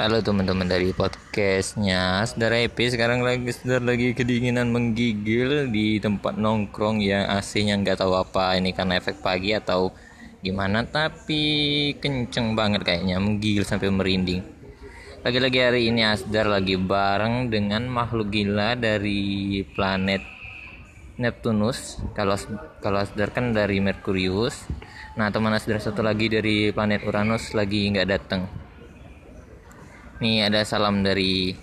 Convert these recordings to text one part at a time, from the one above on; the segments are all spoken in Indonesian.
Halo teman-teman dari podcastnya. Saudara Epi sekarang lagi saudara lagi kedinginan menggigil di tempat nongkrong yang AC-nya nggak tahu apa. Ini karena efek pagi atau gimana tapi kenceng banget kayaknya menggigil sampai merinding. Lagi-lagi hari ini Asdar lagi bareng dengan makhluk gila dari planet Neptunus. Kalau kalau Asdar kan dari Merkurius. Nah teman Asdar satu lagi dari planet Uranus lagi nggak datang Nih ada salam dari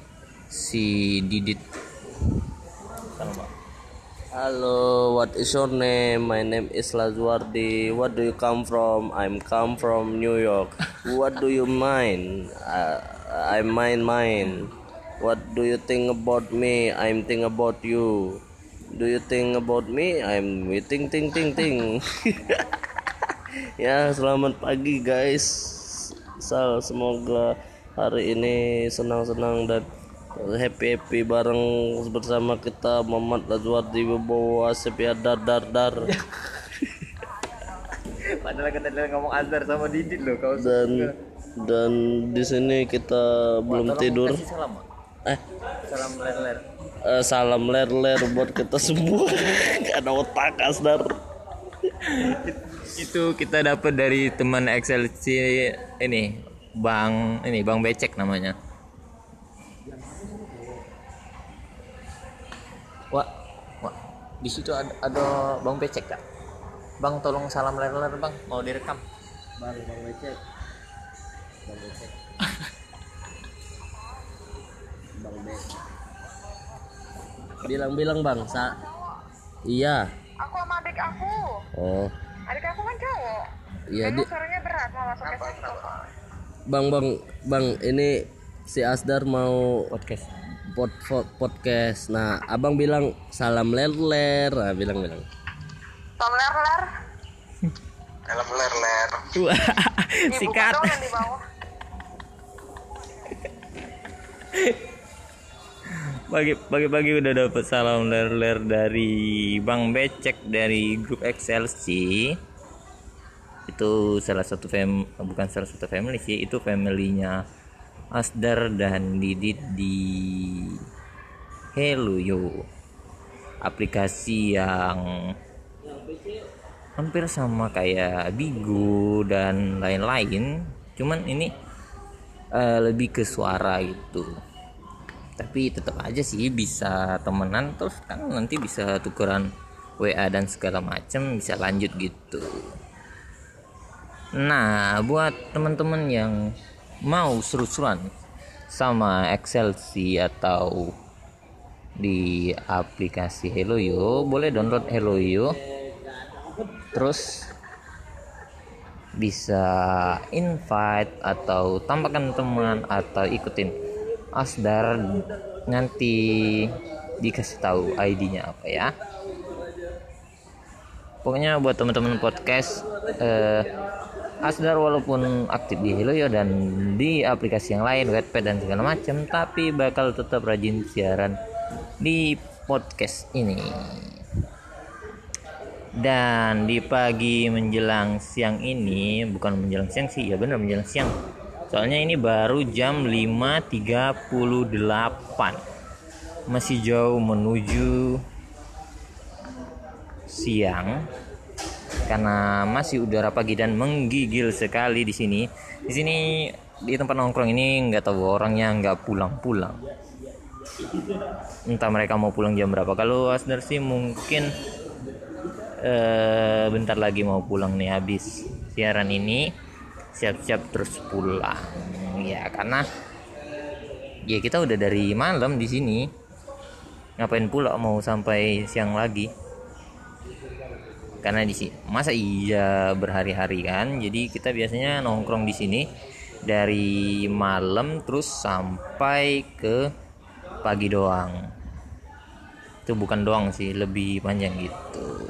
si Didit. Halo, what is your name? My name is Lazwardi. What do you come from? I'm come from New York. What do you mind? Uh, I mind mine. What do you think about me? I'm think about you. Do you think about me? I'm ting ting ting ting. ya, selamat pagi guys. Sal, semoga hari ini senang-senang dan happy-happy bareng bersama kita Muhammad Lazwardi Wibowo Asep ya dar dar dar Padahal kita ngomong Azhar sama Didit loh kau dan dan di sini kita belum tidur. salam eh? Salam ler-ler. Eh, salam ler ler buat kita semua. Gak ada otak asdar itu kita dapat dari teman XLC ini Bang ini Bang Becek namanya. Wah, wah di situ ada, ada Bang Becek kak. Bang tolong salam ler-ler bang, mau direkam. bang bang becek bang becek bang becek bilang-bilang bang sa iya Aku sama adik aku. oh Adik aku kan cowok. iya Emang di suaranya berat mau masuk ke situ. Bang bang bang ini si Asdar mau Podcast. pod, pod- podcast. Nah, abang bilang salam ler ler, nah, bilang bilang. Tom ler ler. Dalam ler-ler. Sikat. Bagi bagi bagi udah dapat salam ler-ler dari Bang Becek dari grup XLC. Itu salah satu fam bukan salah satu family sih, itu familynya Asdar dan Didit di Hello Yo. Aplikasi yang hampir sama kayak Bigo dan lain-lain. Cuman ini eh, lebih ke suara gitu tapi tetap aja sih bisa temenan terus kan nanti bisa tukeran WA dan segala macem bisa lanjut gitu nah buat teman-teman yang mau seru-seruan sama Excelsi atau di aplikasi Helloyo boleh download Helloyo terus bisa invite atau tambahkan teman atau ikutin Asdar nanti dikasih tahu ID-nya apa ya. Pokoknya buat teman-teman podcast eh, Asdar walaupun aktif di Helloyo dan di aplikasi yang lain, Wattpad dan segala macam, tapi bakal tetap rajin siaran di podcast ini. Dan di pagi menjelang siang ini, bukan menjelang siang sih, ya benar menjelang siang. Soalnya ini baru jam 5.38. Masih jauh menuju siang karena masih udara pagi dan menggigil sekali di sini. Di sini di tempat nongkrong ini nggak tahu orangnya nggak pulang-pulang. Entah mereka mau pulang jam berapa. Kalau Asdar sih mungkin eh, bentar lagi mau pulang nih habis siaran ini siap-siap terus pulang ya karena ya kita udah dari malam di sini ngapain pula mau sampai siang lagi karena di sini masa iya berhari-hari kan? Jadi kita biasanya nongkrong di sini dari malam terus sampai ke pagi doang. Itu bukan doang sih lebih panjang gitu.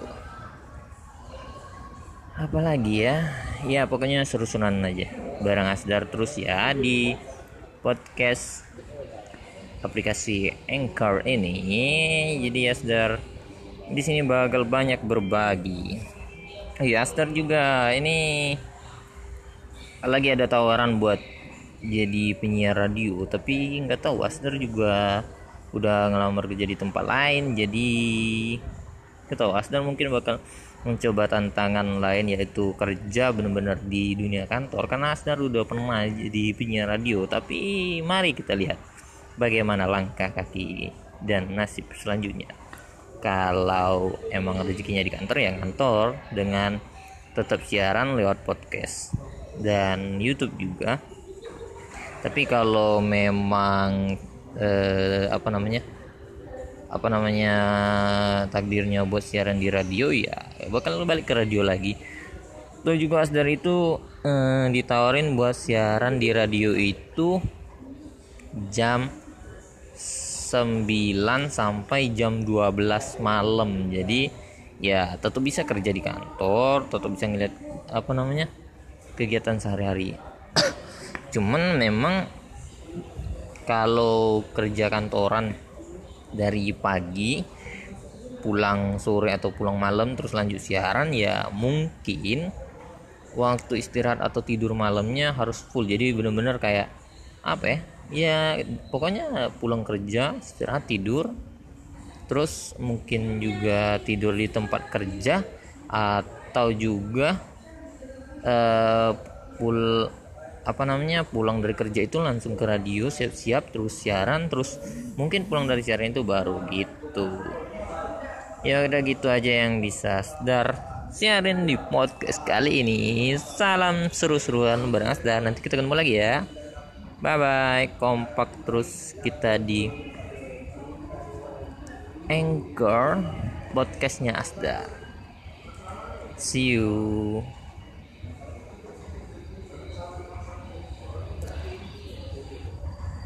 Apalagi ya? Ya pokoknya seru-seruan aja. Bareng Asdar terus ya di podcast aplikasi Anchor ini. Jadi Asdar di sini bakal banyak berbagi. Ya Asdar juga. Ini lagi ada tawaran buat jadi penyiar radio tapi nggak tahu Asdar juga udah ngelamar kerja di tempat lain jadi nggak tahu. Asdar mungkin bakal mencoba tantangan lain yaitu kerja benar-benar di dunia kantor karena Asdar udah pernah jadi penyiar radio. Tapi mari kita lihat bagaimana langkah kaki dan nasib selanjutnya kalau emang rezekinya di kantor ya kantor dengan tetap siaran lewat podcast dan YouTube juga. Tapi kalau memang eh, apa namanya apa namanya takdirnya buat siaran di radio ya bakal balik ke radio lagi. Tuh juga Asdar itu eh, ditawarin buat siaran di radio itu jam 9 sampai jam 12 malam. Jadi ya tetap bisa kerja di kantor tetap bisa ngeliat apa namanya kegiatan sehari-hari. Cuman memang kalau kerja kantoran dari pagi pulang sore atau pulang malam terus lanjut siaran ya mungkin waktu istirahat atau tidur malamnya harus full. Jadi bener-bener kayak apa ya ya pokoknya pulang kerja istirahat tidur. Terus mungkin juga tidur di tempat kerja atau juga eh, pul apa namanya pulang dari kerja itu langsung ke radio siap-siap terus siaran terus mungkin pulang dari siaran itu baru gitu. Ya udah gitu aja yang bisa Asdar siarin di podcast kali ini. Salam seru-seruan bareng Asdar. Nanti kita ketemu lagi ya bye bye kompak terus kita di Anchor podcastnya Asdar see you